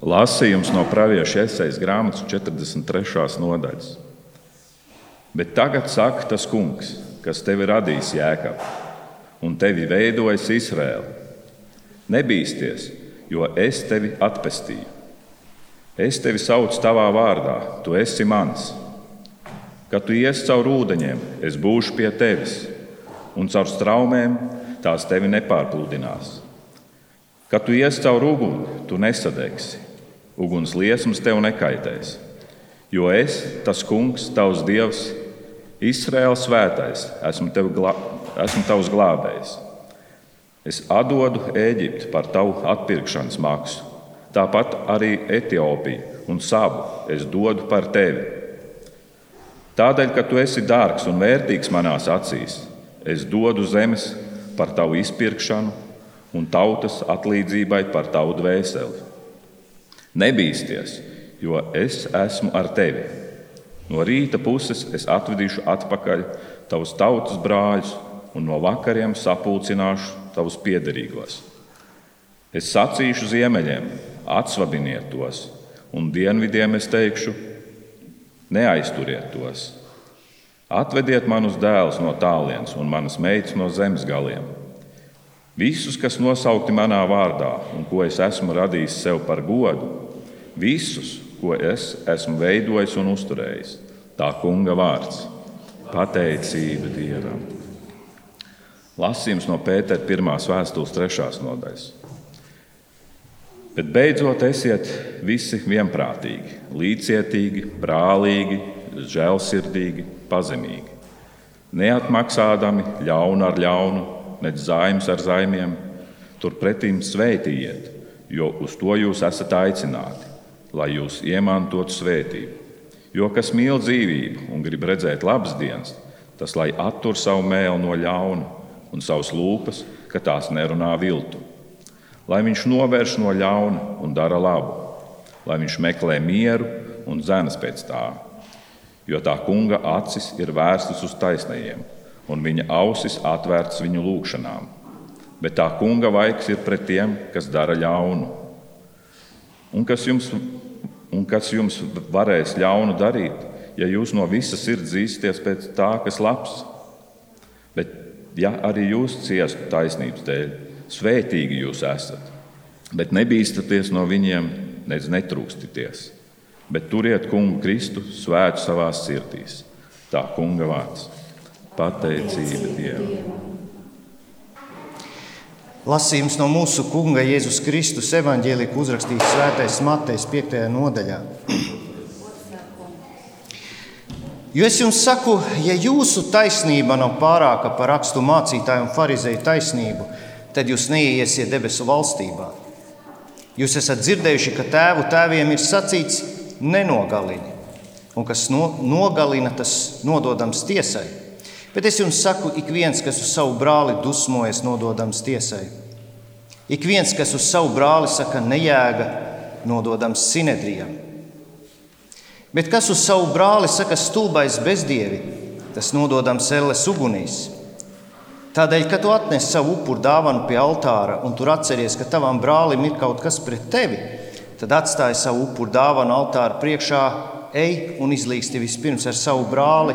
Lasījums no pravieša esejas grāmatas 43. nodaļas. Bet tagad saka tas kungs, kas tevi radīs jēkab un tevi veidojis Izraēlu. Nebīsties, jo es tevi atpestīju. Es tevi saucu tavā vārdā, tu esi mans. Kad tu ies cauri ūdeņiem, es būšu pie tevis, un caur straumēm tās tevi nepārpludinās. Kad tu ies cauri uguni, tu nesadegsi uguns liesmas tev nekaitēs. Jo es, tas kungs, tavs dievs, Izraēls svētais, esmu, glā, esmu tavs glābējs. Es atdodu Eģipti par tavu atpirkšanas maksu, tāpat arī Etiopiju un savu es dodu par tevi. Tādēļ, ka tu esi dārgs un vērtīgs manās acīs, es dodu zemes par tavu izpirkšanu un tautas atlīdzībai par tavu dvēseli. Nebīsties, jo es esmu ar tevi. No rīta puses es atvedīšu atpakaļ tavus tautas brāļus, un no vakariem sapulcināšu tavus piederīgos. Es sacīšu ziemeļiem, atsvabiniet tos, un dienvidiem es teikšu, neaizturiet tos. Atvediet manus dēlus no tālienes un manas meitas no zemes galiem. Visus, kas nosaukti manā vārdā un ko es esmu radījis sev par godu, visus, ko es esmu veidojis un uzturējis. Tā kunga vārds - pateicība Dievam. Lasījums no Pētera 1. vēstules 3. nodaļas. Bet beidzot esiet visi vienprātīgi, līdzcietīgi, brālīgi, žēlsirdīgi, pazemīgi. Neatmaksādami ļaunu ar ļaunu, ne zaimus ar zaimiem, turpretim sveitījiet, jo uz to jūs esat aicināti lai jūs iemantotu svētību. Jo kas mīl dzīvību un grib redzēt labas dienas, tas lai attur savu mēlu no ļauna un savas lūpas, ka tās nerunā viltu. Lai viņš novērš no ļauna un dara labu, lai viņš meklē mieru un zenas pēc tā. Jo tā kunga acis ir vērstas uz taisnajiem, un viņa ausis atvērtas viņu lūgšanām. Bet tā kunga vaigs ir pret tiem, kas dara ļaunu Un kas jums, un kas jums varēs ļaunu darīt, ja jūs no visas sirds zīsties pēc tā, kas labs? Bet, ja arī jūs ciestu taisnības dēļ, svētīgi jūs esat, bet nebīstaties no viņiem, nedz netrūkstieties. Bet turiet kungu Kristu svētu savās sirdīs. Tā kunga vārds - pateicība Dievam. Lasījums no mūsu Kunga Jēzus Kristus evanģēlika uzrakstīts Svētais Matejs 5. nodaļā. Jo es jums saku, ja jūsu taisnība nav pārāka par rakstu mācītāju un farizēju taisnību, tad jūs neiesiet debesu valstībā. Jūs esat dzirdējuši, ka tēvu tēviem ir sacīts nenogalini, un kas no, nogalina, tas nododams tiesai. Bet es jums saku, ik viens, kas uz savu brāli dusmojas, nododams tiesai. Ik viens, kas uz savu brāli saka nejēga, nododams sinedrijam. Bet kas uz savu brāli saka stulbais bezdievi, tas nododams elles ugunīs. Tādēļ, kad tu atnes savu upuru dāvanu pie altāra un tur atceries, ka tavam brālim ir kaut kas pret tevi, tad atstāj savu upuru dāvanu altāra priekšā, ej un izlīgsti vispirms ar savu brāli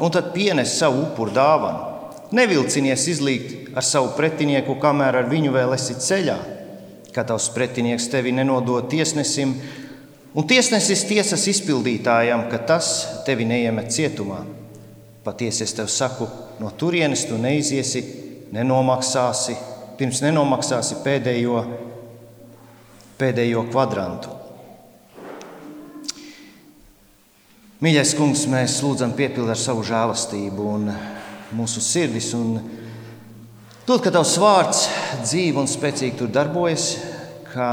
un tad pienes savu upuru dāvanu. Nevilcinies izlīgt ar savu pretinieku, kamēr ar viņu vēl esi ceļā, kad tavs pretinieks tevi nenodod tiesnesim, un tiesnesis tiesas izpildītājam, ka tas tevi neiemet cietumā. Patiesi es tev saku, no turienes tu neiziesi, nenomaksāsi, pirms nenomaksāsi pēdējo, pēdējo kvadrantu. Mīļais kungs, mēs lūdzam piepildīt ar savu žēlastību un mūsu sirdis. Un dod, ka tavs vārds dzīve un spēcīgi tur darbojas, ka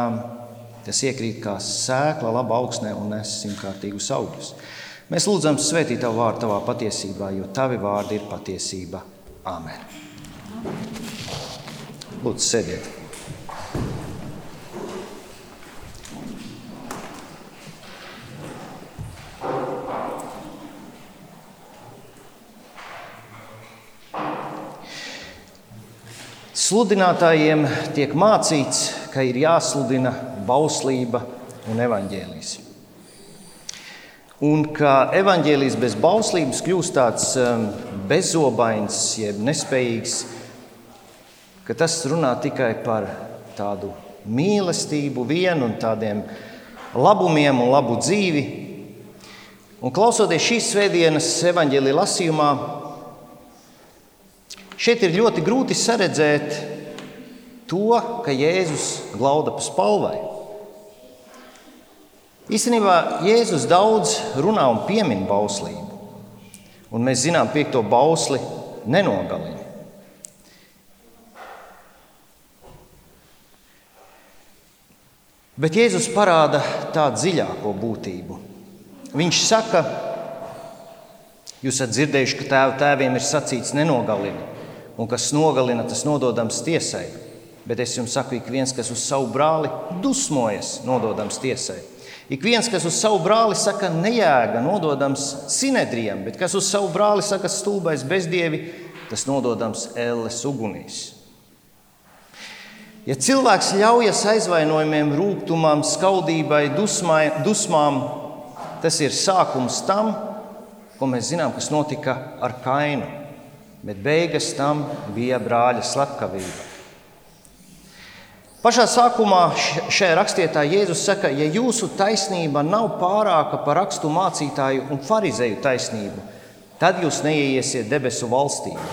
tas iekrīt kā sēkla labā augsnē un nes simtkārtīgus augļus. Mēs lūdzam svētīt tavu vārdu tavā patiesībā, jo tavi vārdi ir patiesība. Āmen! Lūdzu, sēdiet! Sludinātājiem tiek mācīts, ka ir jāsludina bauslība un evaņģēlijas. Un ka evaņģēlijas bez bauslības kļūst tāds um, bezobains, jeb nespējīgs, ka tas runā tikai par tādu mīlestību, vienu un tādiem labumiem un labu dzīvi. Un klausoties šīs svētdienas evaņģēlīja lasījumā, šeit ir ļoti grūti saredzēt to, ka Jēzus glauda pa spalvai. Īstenībā Jēzus daudz runā un piemin bauslību. Un mēs zinām, ka piekto bausli nenogalina. Bet Jēzus parāda tā dziļāko būtību. Viņš saka, jūs esat dzirdējuši, ka tēva tēviem ir sacīts nenogalini, un kas nogalina, tas nododams tiesai. Bet es jums saku, ik viens, kas uz savu brāli dusmojas, nododams tiesai. Ik viens, kas uz savu brāli saka nejēga, nododams sinedrijam, bet kas uz savu brāli saka stulbais bezdievi, tas nododams ēles ugunīs. Ja cilvēks ļaujas aizvainojumiem, rūkumam, skaudībai, dusmai, dusmām, tas ir sākums tam, ko mēs zinām, kas notika ar kainu. Bet beigas tam bija brāļa slepkavība. Pašā sākumā šajā rakstietā Jēzus saka, ja jūsu taisnība nav pārāka par rakstu mācītāju un farizēju taisnību, tad jūs neieiesiet debesu valstībā.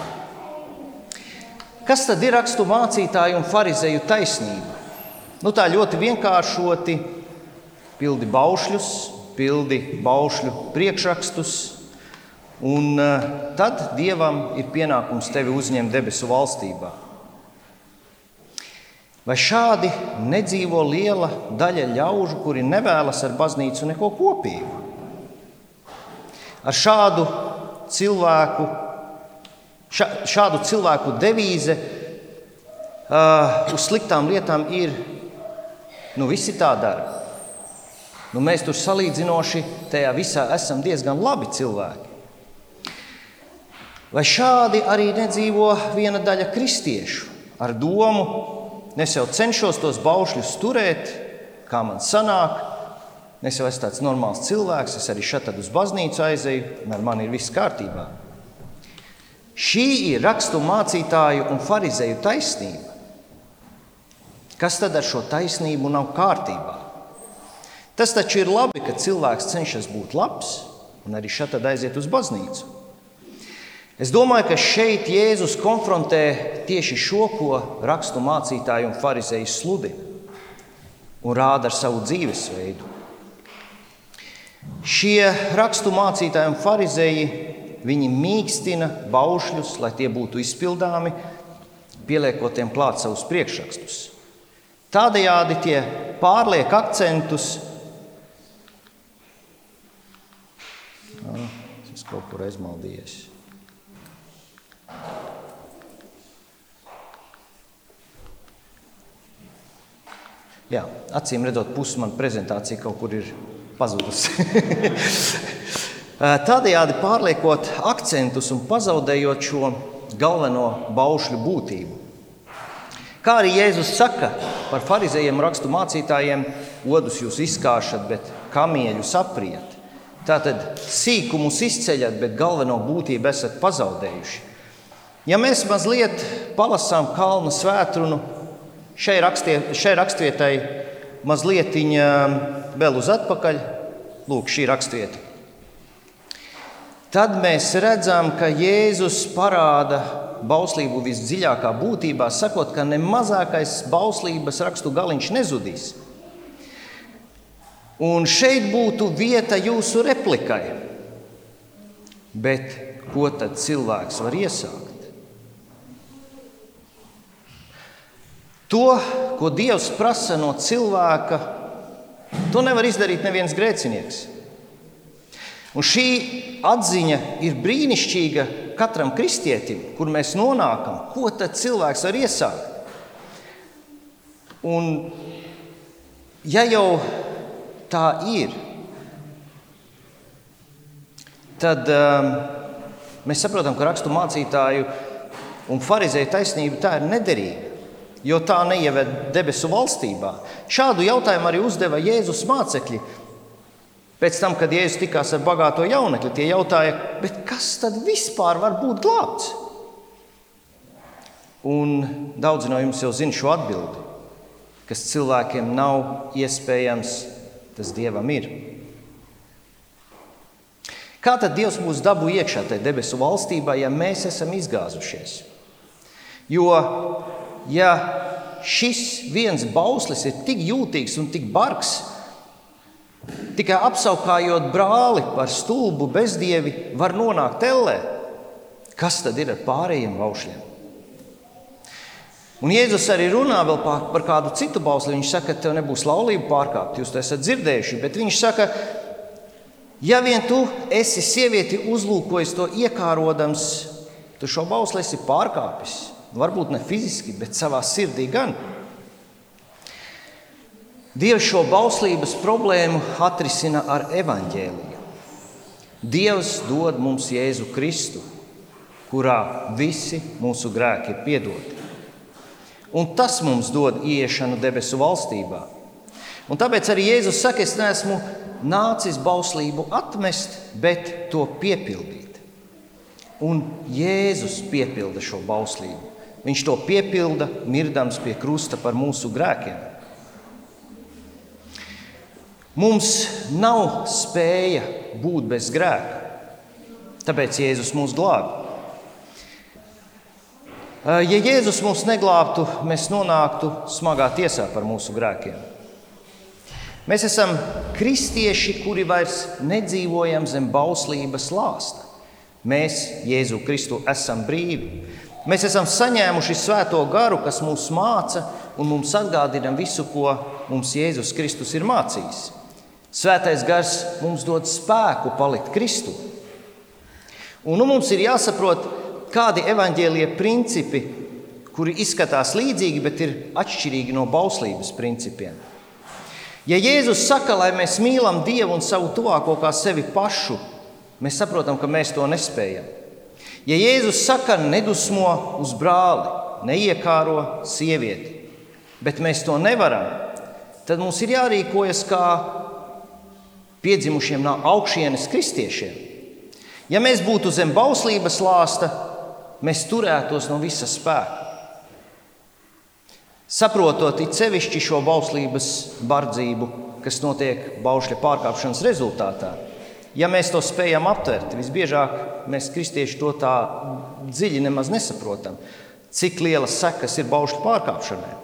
Kas tad ir rakstu mācītāju un farizēju taisnība? Nu, tā ļoti vienkāršoti pildi baušļus, pildi baušļu priekšrakstus, un eh, tad Dievam ir pienākums tevi uzņemt debesu valstībā. Vai šādi nedzīvo liela daļa ļaužu, kuri nevēlas ar baznīcu neko kopīgu? Ar šādu cilvēku, šā, šādu cilvēku devīze uh, uz sliktām lietām ir, nu, visi tā dara. Nu, mēs tur salīdzinoši tajā visā esam diezgan labi cilvēki. Vai šādi arī nedzīvo viena daļa kristiešu ar domu, Es jau cenšos tos baušļus turēt, kā man sanāk. Es jau esmu tāds normāls cilvēks, es arī šeit uz baznīcu aizeju, un ar mani ir viss kārtībā. Šī ir rakstu mācītāju un farizēju taisnība. Kas tad ar šo taisnību nav kārtībā? Tas taču ir labi, ka cilvēks cenšas būt labs un arī šeit aiziet uz baznīcu. Es domāju, ka šeit Jēzus konfrontē tieši šo, ko rakstu mācītāji un farizēji sludina un rāda ar savu dzīvesveidu. Šie rakstu mācītāji un farizēji viņi mīkstina baušļus, lai tie būtu izpildāmi, pieliekot tiem klāt savus priekšrakstus. Tādējādi tie pārliek akcentus. Tas kaut kur aizmaldījies. Jā, acīm redzot, pusi manas prezentācija kaut kur ir pazudusi. Tādējādi pārliekot akcentus un pazaudējot šo galveno baušļu būtību. Kā arī Jēzus saka par farizējiem rakstu mācītājiem, odus jūs izkāšat, bet kamieļus apriet. Tātad sīkumus izceļat, bet galveno būtību esat pazaudējuši. Ja mēs mazliet palasām kalnu svētkrunu, šai, rakstie, šai rakstvietai mazliet vēl uz atpakaļ, lūk, šī rakstvieta. Tad mēs redzam, ka Jēzus parāda bauslību visdziļākā būtībā, sakot, ka ne mazākais bauslības rakstu galiņš nezudīs. Un šeit būtu vieta jūsu replikai. Bet ko tad cilvēks var iesākt? To, ko Dievs prasa no cilvēka, to nevar izdarīt neviens grēcinieks. Un šī atziņa ir brīnišķīga katram kristietim, kur mēs nonākam. Ko tad cilvēks var iesākt? Un, ja jau tā ir, tad um, mēs saprotam, ka rakstu mācītāju un farizēju taisnība tā ir nederīga. Jo tā neieved debesu valstībā? Šādu jautājumu arī uzdeva Jēzus mācekļi. Pēc tam, kad Jēzus tikās ar bagāto jaunekli, tie jautāja, kas tad vispār var būt glābts? Un daudzi no jums jau zina šo atbildi, kas cilvēkiem nav iespējams, tas Dievam ir. Kā tad Dievs mūs dabū iekšā tajā debesu valstībā, ja mēs esam izgāzušies? Jo, ja šis viens bauslis ir tik jūtīgs un tik bargs, tikai apsaukājot brāli par stulbu bezdievi, var nonākt ellē. Kas tad ir ar pārējiem baušļiem? Un Jēzus arī runā par, par kādu citu bausli. Viņš saka, ka tev nebūs laulība pārkāpt. Jūs to esat dzirdējuši. Bet viņš saka, ja vien tu esi sievieti uzlūkojis to iekārodams, tu šo bausli esi pārkāpis. Varbūt ne fiziski, bet savā sirdī gan. Dievs šo bauslības problēmu atrisina ar evaņģēliju. Dievs dod mums Jēzu Kristu, kurā visi mūsu grēki ir piedoti un tas mums dod ieiešanu debesu valstībā. Un tāpēc arī Jēzus saka, es neesmu nācis bauslību atmest, bet to piepildīt. Un Jēzus piepilda šo bauslību. Viņš to piepilda, mirdams pie krusta par mūsu grēkiem. Mums nav spēja būt bez grēka, tāpēc Jēzus mūs glābj. Ja Jēzus mūs neglābtu, mēs nonāktu smagā tiesā par mūsu grēkiem. Mēs esam kristieši, kuri vairs nedzīvojam zem bauslības lāsta. Mēs, Jēzu Kristu, esam brīvi. Mēs esam saņēmuši svēto garu, kas mūs māca un mums atgādina visu, ko mums Jēzus Kristus ir mācījis. Svētais gars mums dod spēku palikt Kristu. Un nu mums ir jāsaprot, kādi evaņģēlie principi, kuri izskatās līdzīgi, bet ir atšķirīgi no bauslības principiem. Ja Jēzus saka, lai mēs mīlam Dievu un savu tuvāko kā sevi pašu, mēs saprotam, ka mēs to nespējam. Ja Jēzus saka, nedusmo uz brāli, neiekāro sievieti, bet mēs to nevaram, tad mums ir jārīkojas kā piedzimušiem no augšienes kristiešiem. Ja mēs būtu zem bauslības lāsta, mēs turētos no visa spēka. Saprotot it sevišķi šo bauslības bardzību, kas notiek baušļa pārkāpšanas rezultātā, ja mēs to spējam aptvert, visbiežāk mēs kristieši to tā dziļi nemaz nesaprotam, cik lielas sekas ir baušļa pārkāpšanai.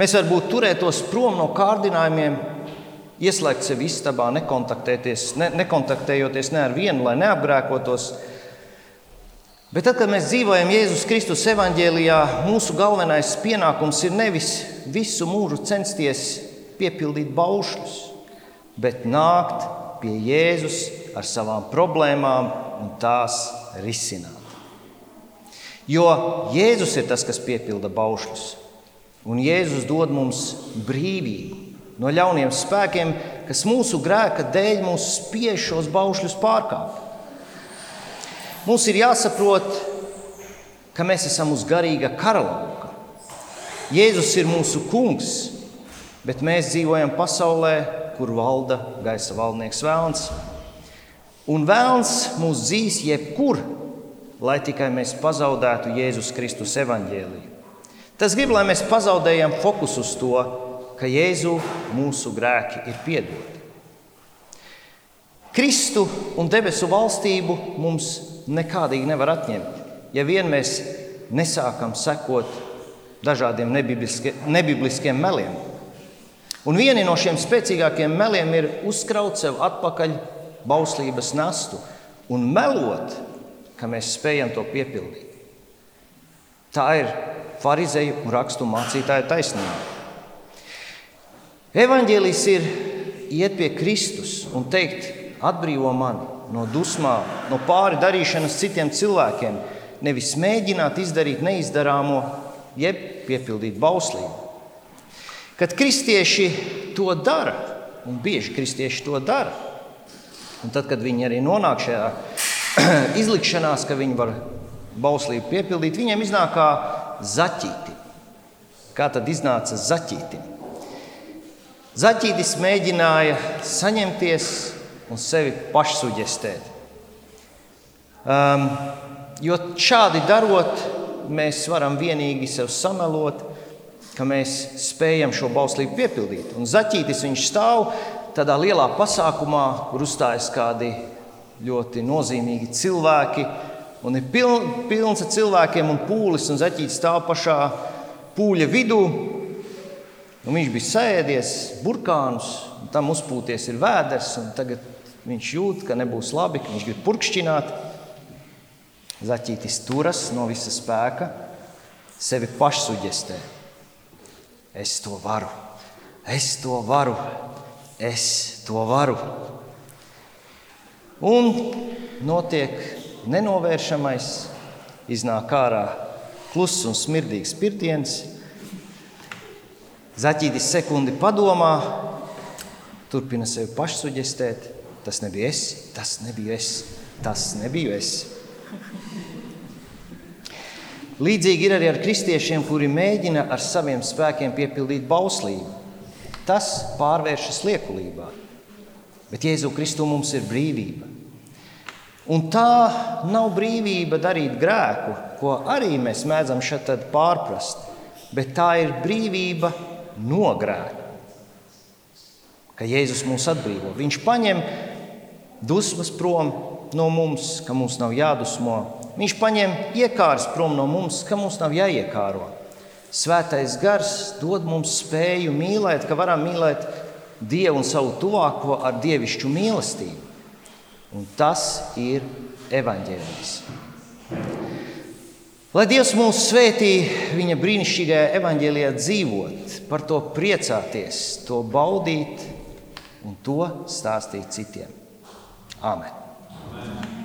Mēs varbūt turētos prom no kārdinājumiem, ieslēgt sevi istabā, nekontaktējoties ne, nekontaktējoties ne ar vienu, lai neapgrēkotos, Bet tad, kad mēs dzīvojam Jēzus Kristus evanģēlijā, mūsu galvenais pienākums ir nevis visu mūžu censties piepildīt baušļus, bet nākt pie Jēzus ar savām problēmām un tās risināt. Jo Jēzus ir tas, kas piepilda baušļus, un Jēzus dod mums brīvību no ļauniem spēkiem, kas mūsu grēka dēļ mūs spiež šos baušļus pārkāpt. Mums ir jāsaprot, ka mēs esam uz garīga karalauka. Jēzus ir mūsu kungs, bet mēs dzīvojam pasaulē, kur valda gaisa valdnieks Vēlns. Un Vēlns mūs dzīs jebkur, lai tikai mēs pazaudētu Jēzus Kristus evaņģēliju. Tas grib, lai mēs pazaudējam fokusu uz to, ka Jēzu mūsu grēki ir piedoti. Kristu un debesu valstību mums nekādīgi nevar atņemt. Ja vien mēs nesākam sekot dažādiem nebibliskie, nebibliskiem meliem. Un viena no šiem spēcīgākiem meliem ir uzkraut sev atpakaļ bauslības nastu un melot, ka mēs spējam to piepildīt. Tā ir farizēju un rakstu mācītāju taisnība. Evangelijas ir iet pie Kristus un teikt, atbrīvo mani no dusmām, no pāri darīšanas citiem cilvēkiem, nevis mēģināt izdarīt neizdarāmo, jeb piepildīt bauslību. Kad kristieši to dara, un bieži kristieši to dara, un tad, kad viņi arī nonāk šajā izlikšanās, ka viņi var bauslību piepildīt, viņiem iznāk kā zaķītim. Kā tad iznāca zaķītim? Zaķītis mēģināja saņemties un sevi pašsuģestēt. Um, jo šādi darot, mēs varam vienīgi sev samelot, ka mēs spējam šo bauslību piepildīt. Un zaķītis viņš stāv tādā lielā pasākumā, kur uzstājas kādi ļoti nozīmīgi cilvēki. Un ir piln, pilns ar cilvēkiem un pūlis, un zaķītis stāv pašā pūļa vidū. Un viņš bija sēdies burkānus, tam uzpūties ir vēders, un tagad viņš jūt, ka nebūs labi, ka viņš grib purkšķināt. Zaķītis turas no visa spēka, sevi pašsuģestē. Es to varu, es to varu, es to varu. Un notiek nenovēršamais, iznāk ārā kluss un smirdīgs pirtiens. Zaķītis sekundi padomā, turpina sevi pašsuģestēt. Tas nebija es, tas nebija es, tas nebija es. Līdzīgi ir arī ar kristiešiem, kuri mēģina ar saviem spēkiem piepildīt bauslību. Tas pārvēršas liekulībā. Bet Jēzu Kristu mums ir brīvība. Un tā nav brīvība darīt grēku, ko arī mēs mēdzam šeit pārprast, bet tā ir brīvība no grēka. Ka Jēzus mūs atbrīvo. Viņš paņem dusmas prom no mums, ka mums nav jādusmo. Viņš paņem iekārs prom no mums, ka mums nav jāiekāro. Svētais gars dod mums spēju mīlēt, ka varam mīlēt Dievu un savu tuvāko ar dievišķu mīlestību. Un tas ir evaņģēlijs. Lai Dievs mūs svētī viņa brīnišķīgajā evaņģēlijā dzīvot, par to priecāties, to baudīt un to stāstīt citiem. Āmen! Amen.